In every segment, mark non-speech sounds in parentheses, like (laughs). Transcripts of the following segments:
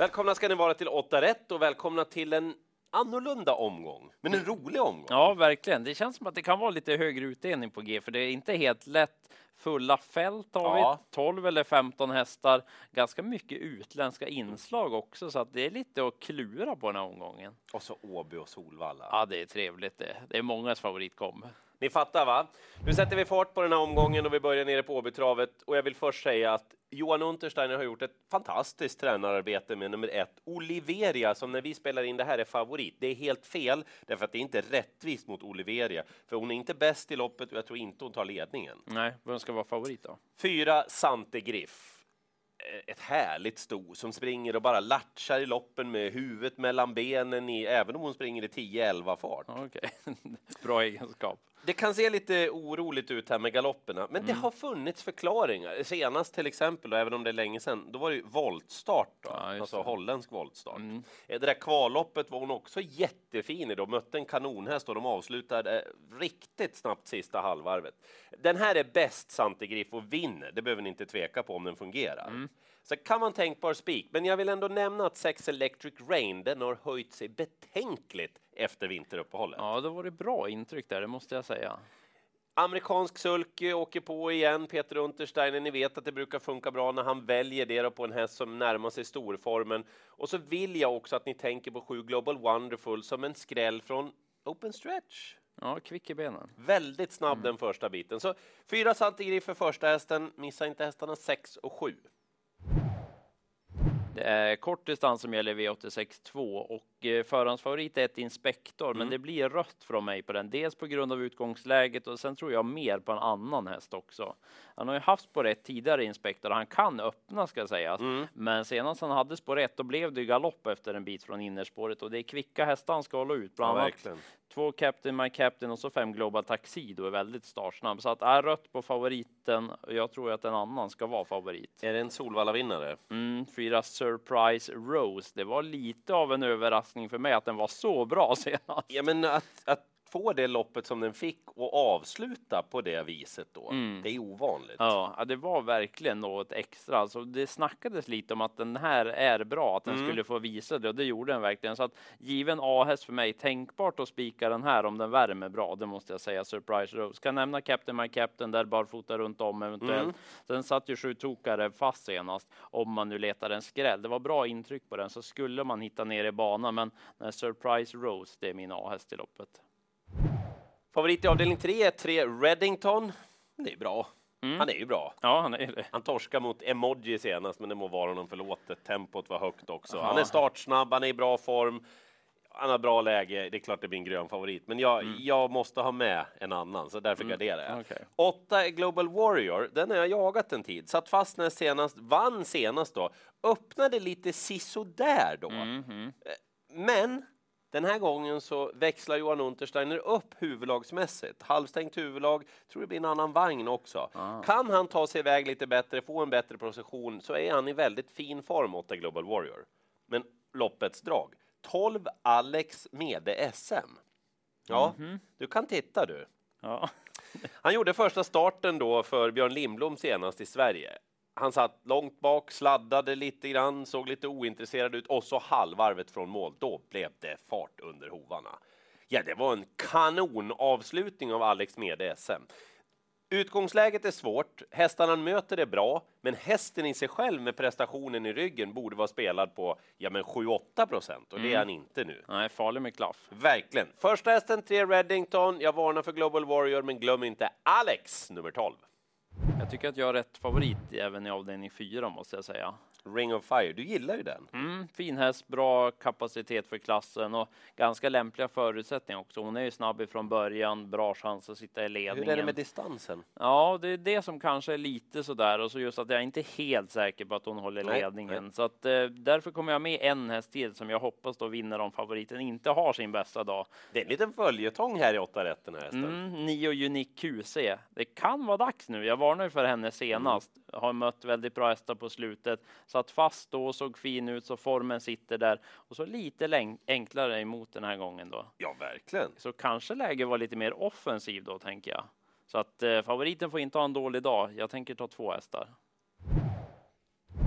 Välkomna ska ni vara till 8 rätt och välkomna till en annorlunda omgång, men en rolig omgång. Ja, verkligen. Det känns som att det kan vara lite högre utdelning på G, för det är inte helt lätt. Fulla fält har Ja. vi, 12 eller 15 hästar. Ganska mycket utländska inslag också, så att det är lite att klura på den här omgången. Och så Åby och Solvalla. Ja, det är trevligt det. Det är mångas favoritkomb. Ni fattar va? Nu sätter vi fart på den här omgången och vi börjar nere på Åbytravet. Och jag vill först säga att Johan Untersteiner har gjort ett fantastiskt tränararbete med nummer ett, Oliveria, som när vi spelar in det här är favorit. Det är helt fel, därför att det är inte rättvist mot Oliveria. För hon är inte bäst i loppet och jag tror inte hon tar ledningen. Nej, ska vara favorit då? Fyra, Sante Griff. Eh, Ett härligt sto som springer och bara latchar i loppen med huvudet mellan benen, i, även om hon springer i 10-11 fart. Okej, (laughs) bra egenskap. Det kan se lite oroligt ut här med galopperna, men Mm. det har funnits förklaringar. Senast till exempel, och även om det är länge sedan, då var det ju voltstart, då, Ja, alltså det. holländsk voltstart. Mm. Eh, Det där kvalloppet var hon också jättefin i. De mötte en kanonhäst och de avslutade eh, riktigt snabbt sista halvvarvet. Den här är bäst Sante Griff och vinner. Det behöver ni inte tveka på om den fungerar. Mm. Så kan man tänkbar spik, men jag vill ändå nämna att Sex Electric Rain, den har höjt sig betänkligt efter vinteruppehållet. Ja, det var det bra intryck där, det måste jag säga. Amerikansk sulky åker på igen. Peter Untersteiner, ni vet att det brukar funka bra när han väljer det då på en häst som närmar sig storformen. Och så vill jag också att ni tänker på 7 Global Wonderful som en skräll från Open Stretch. Ja, kvick i benen. Väldigt snabb den första biten. Så fyra Santigriff för första hästen. Missa inte hästarna 6 och 7. Det är kort distans som gäller V86 2 och eh, förhandsfavorit är ett Inspektor, men det blir rött från mig på den. Dels på grund av utgångsläget och sen tror jag mer på en annan häst också. Han har ju haft spår ett tidigare Inspektor han kan öppna ska sägas. Men senast han hade spår ett då blev det galopp efter en bit från innerspåret och det är kvicka hästar han ska hålla ut. Bland annat två Captain My Captain och så fem Global Taxido är väldigt startsnabb. Så att är rött på favoriten. Jag tror att en annan ska vara favorit. Är det en Solvalla-vinnare? Mm, fyra Surprise Rose. Det var lite av en överraskning för mig att den var så bra (laughs) senast. Ja, men att, att få det loppet som den fick och avsluta på det viset då, det är ovanligt. Ja, det var verkligen något extra. Alltså, det snackades lite om att den här är bra, att den skulle få visa det och det gjorde den verkligen. Så att given A-häst för mig, tänkbart att spika den här om den värmer bra. Det måste jag säga. Surprise Rose. Kan nämna Captain My Captain där barfota runt om eventuellt. Sen satt ju sju tokare fast senast om man nu letar en skräll. Det var bra intryck på den så skulle man hitta ner i banan. Men Surprise Rose, det är min A-häst i loppet. Favorit i avdelning 3 är 3 Reddington. Det är bra. Han är ju bra. Ja, han är det. Han torskar mot Emoji senast, men det må vara honom förlåtet. Tempot var högt också. Ja. Han är startsnabb, han är i bra form. Han har bra läge. Det är klart det blir en grön favorit, men jag, jag måste ha med en annan, så därför garderar jag. okej. Åtta är Global Warrior. Den har jag jagat en tid. Satt fast när senast, vann senast då. Öppnade lite sisådär då. Mhm. Eh, Men den här gången så växlar Johan Untersteiner upp huvudlagsmässigt. Halvstängt huvudlag, tror det blir en annan vagn också. Kan han ta sig iväg lite bättre, få en bättre position, så är han i väldigt fin form, 8 Global Warrior. Men loppets drag, 12 Alex Mede SM. Ja, du kan titta du. Ja. Han gjorde första starten då för Björn Lindblom senast i Sverige. Han satt långt bak, sladdade lite grann, såg lite ointresserad ut och så halvvarvet från mål. Då blev det fart under hovarna. Ja, det var en kanonavslutning av Alex Mede SM. Utgångsläget är svårt, hästarna han möter är bra, men hästen i sig själv med prestationen i ryggen borde vara spelad på ja, men 7-8 procent och det är han inte nu. Nej, farlig med klaff. Verkligen. Första hästen, 3 Reddington. Jag varnar för Global Warrior, men glöm inte Alex, nummer 12. Jag tycker att jag har rätt favorit även i avdelning fyra måste jag säga. Ring of Fire. Du gillar ju den. Mm, fin häst, bra kapacitet för klassen och ganska lämpliga förutsättningar också. Hon är ju snabb ifrån början, bra chans att sitta i ledningen. Hur är det med distansen? Ja, det är det som kanske är lite sådär och så just att jag inte är helt säker på att hon håller Nej, ledningen. Så att eh, därför kommer jag med en häst till som jag hoppas då vinner om favoriten inte har sin bästa dag. Det är en liten följetong här i åtta rätt den här hästen. Mm, Nio Unique QC. Det kan vara dags nu. Jag varnade ju för henne senast. Har mött väldigt bra hästar på slutet. Satt fast då, såg fin ut, så formen sitter där. Och så lite enklare emot den här gången då. Ja, verkligen. Så kanske läge var lite mer offensiv då, tänker jag. Så att eh, favoriten får inte ha en dålig dag. Jag tänker ta två hästar.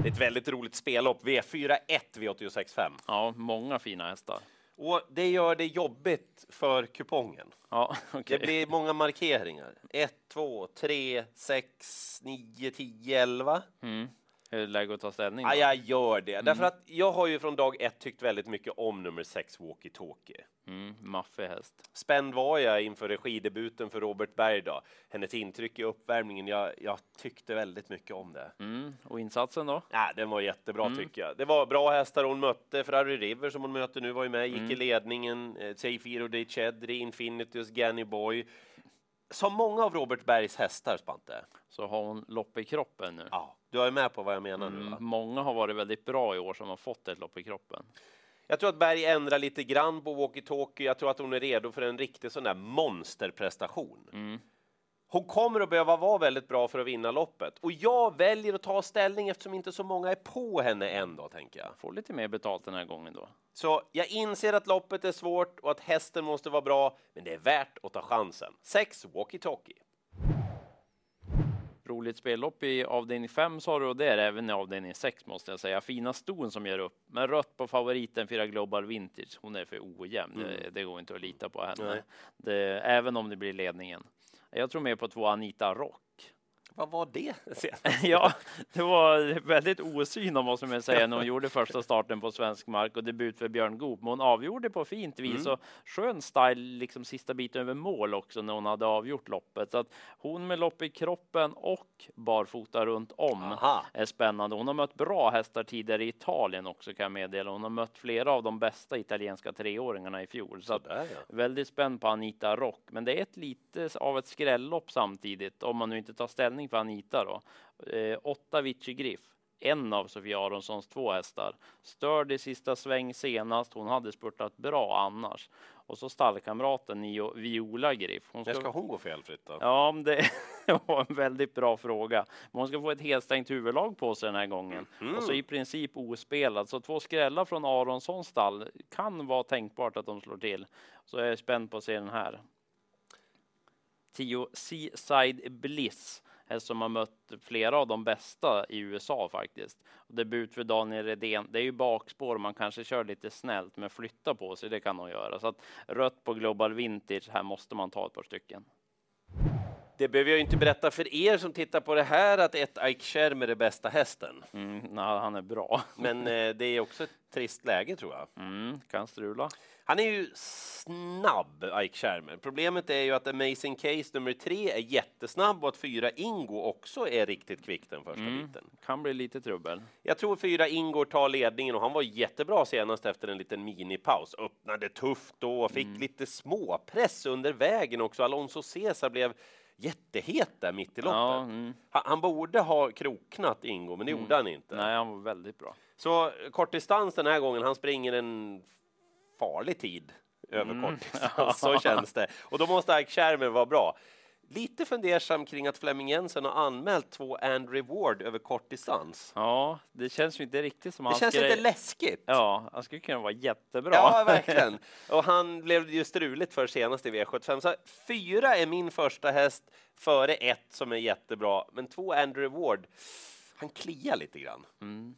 Det är ett väldigt roligt spellopp. V4 1 V86.5. Ja, många fina hästar. Och det gör det jobbigt för kupongen. Ja, (laughs) Det okej. blir många markeringar. 1, 2, 3, 6, 9, 10, 11. Mm. Är det läge att ta ställning? Ja, då? jag gör det. Därför att jag har ju från dag ett tyckt väldigt mycket om nummer 6, Walkie Talkie. Mm, maffig häst. Spänd var jag inför regidebuten för Robert Bergdag. Hennes intryck i uppvärmningen, jag, jag tyckte väldigt mycket om det. Mm. Och insatsen då? Ja, den var jättebra Mm. tycker jag. Det var bra hästar hon mötte. Ferrari River som hon möter nu var ju med, gick Mm. i ledningen. Eh, Seifiro de Chedri, Infinitus, Ganny Boy. Som många av Robert Bergs hästar, Spante. Så har hon lopp i kroppen nu. Ja, du är med på vad jag menar nu Mm, va? många har varit väldigt bra i år som har fått ett lopp i kroppen. Jag tror att Berg ändrar lite grann på walkie-talkie. Jag tror att hon är redo för en riktig sån där monsterprestation. Mm. Hon kommer att behöva vara väldigt bra för att vinna loppet. Och jag väljer att ta ställning eftersom inte så många är på henne än då, tänker jag. Får lite mer betalt den här gången då. Så jag inser att loppet är svårt och att hästen måste vara bra, men det är värt att ta chansen. Sex walkie-talkie. Roligt spellopp i avdelning 5 sa du och det är även i avdelning 6 måste jag säga. Fina ston som gör upp. Men rött på favoriten Fyra Global Vintage. Hon är för ojämn. Det, det går inte att lita på henne. Det, även om det blir ledningen. Jag tror mer på två Anita Rock. Vad var det? (laughs) ja, det var väldigt osyn om vad som jag säga när hon gjorde första starten på svensk mark och debut för Björn Goop. Men hon avgjorde på fint vis och skön style liksom sista biten över mål också när hon hade avgjort loppet. Så att hon med lopp i kroppen och barfota runt om Aha. är spännande. Hon har mött bra hästar tidigare i Italien också kan jag meddela. Hon har mött flera av de bästa italienska treåringarna i fjol. Så att Sådär ja. Väldigt spänd på Anita Rock, men det är ett lite av ett skrällopp samtidigt om man nu inte tar ställning för Anita då. Eh, åtta Vici Griff, en av Sofia Aronssons två hästar. Störd i sista sväng senast. Hon hade spurtat bra annars. Och så stallkamraten Nio Viola Griff. Hon När ska hon gå felfritt då? Ja, det (laughs) var en väldigt bra fråga. Men hon ska få ett helstängt huvudlag på sig den här gången. Mm. Och så i princip ospelad. Så två skrällar från Aronssons stall kan vara tänkbart att de slår till. Så jag är spänd på att se den här. 10 Seaside Bliss. Häst som har mött flera av de bästa i USA faktiskt. Debut för Daniel Redén. Det är ju bakspår. Man kanske kör lite snällt, men flytta på sig. Det kan hon göra. Så att rött på Global Vintage. Här måste man ta ett par stycken. Det behöver jag inte berätta för er som tittar på det här att ett Ike Schermer är bästa hästen. Mm, nej, han är bra. Men eh, (laughs) det är också ett trist läge tror jag. Mm, kan strula. Han är ju snabb, Ike Schermer. Problemet är ju att Amazing Case nummer tre är jättesnabb och att fyra Ingo också är riktigt kvick den första Mm. biten. Kan bli lite trubbel. Jag tror fyra Ingo tar ledningen och han var jättebra senast efter en liten minipaus. Öppnade tufft då och Mm. fick lite småpress under vägen också. Alonso Cesar blev jättehet där mitt i loppet. Ja, mm. Han, han borde ha kroknat Ingo, men det gjorde han inte. Nej, han var väldigt bra. Så kortdistans den här gången, han springer en farlig tid över Mm. kortdistans. (laughs) (laughs) Så känns det. Och då måste Ike vara bra. Lite fundersam kring att Flemming Jensen har anmält två Andrew Ward över kortdistans. Ja, det känns ju inte riktigt som Det hans känns grej. lite läskigt. Ja, han skulle kunna vara jättebra. Ja, (laughs) verkligen. Och han blev det ju struligt för senast i V75. Så fyra är min första häst före ett som är jättebra. Men två Andrew Ward, han kliar lite grann. Mm.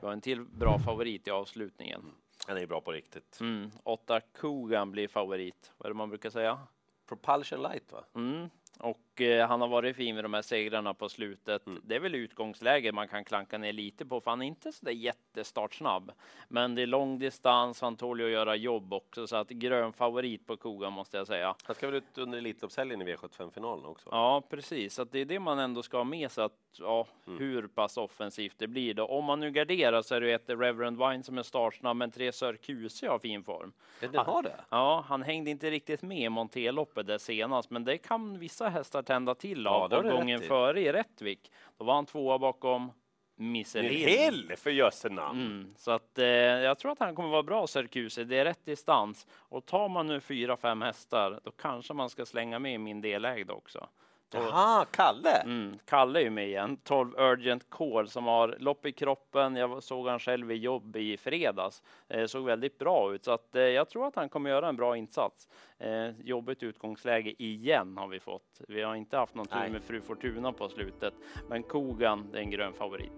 Vi har en till bra favorit i avslutningen. Han är bra på riktigt. Mm. Åtta Kogan blir favorit. Vad är det man brukar säga? Propulsion light va? Mm. Och eh, han har varit fin med de här segrarna på slutet. Mm. Det är väl utgångsläge man kan klanka ner lite på, för han är inte så där jättestartsnabb. Men det är lång distans, han tål ju att göra jobb också, så att grön favorit på Kogan måste jag säga. Han ska väl ut under Elitloppshelgen i V75-finalen också? Ja, precis. Så att det är det man ändå ska ha med sig, att ja, Mm. hur pass offensivt det blir då. Om man nu garderar så är det ett Reverend Wine som är startsnabb, men tre Sir QC har fin form. Den har det? Ja, han hängde inte riktigt med i Monteloppet där senast, men det kan vissa hästar tända till Ja, av. det har och du gången rätt i. före i Rättvik, då var han tvåa bakom Missel Nil Hill. Hill för jösse! Mm, så att eh, jag tror att han kommer vara bra Serkuse. Det är rätt distans och tar man nu fyra, fem hästar, då kanske man ska slänga med min delägda också. Jaha, Kalle! Mm, Kalle är ju med igen. 12 Urgent Call som har lopp i kroppen. Jag såg han själv i jobb i fredags. Eh, såg väldigt bra ut så att eh, jag tror att han kommer göra en bra insats. Eh, jobbigt utgångsläge igen har vi fått. Vi har inte haft någon tur med Fru Fortuna på slutet, men Kogan är en grön favorit.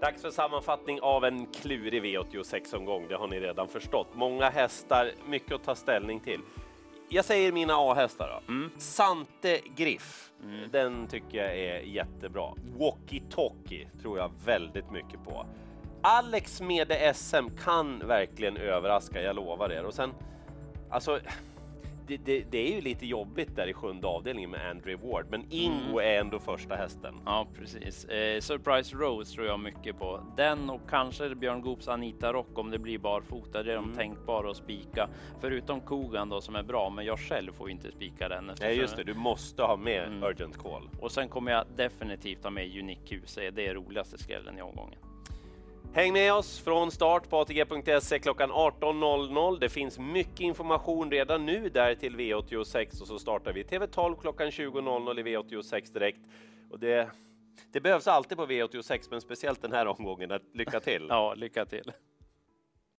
Dags för sammanfattning av en klurig V86-omgång. Det har ni redan förstått. Många hästar, mycket att ta ställning till. Jag säger mina A-hästar då. Mm. Sante Griff, den tycker jag är jättebra. Walkie Talkie tror jag väldigt mycket på. Alex Mede SM kan verkligen överraska, jag lovar er. Och sen, alltså, det, det, det är ju lite jobbigt där i sjunde avdelningen med Andrew Ward, men Ingo är ändå första hästen. Ja, precis. Eh, Surprise Rose tror jag mycket på. Den och kanske Björn Goops Anita Rock om det blir barfota. Det är de tänkbara att spika. Förutom Kogan då som är bra, men jag själv får inte spika den. Nej, eftersom- just det, du måste ha med Urgent Call. Och sen kommer jag definitivt ha med Unique QC. Det är roligaste skrällen i omgången. Häng med oss från start på ATG.se klockan 18.00. Det finns mycket information redan nu där till V86 och så startar vi TV12 klockan 20.00 i V86 direkt. Och det, det behövs alltid på V86, men speciellt den här omgången. Lycka till! Ja, lycka till!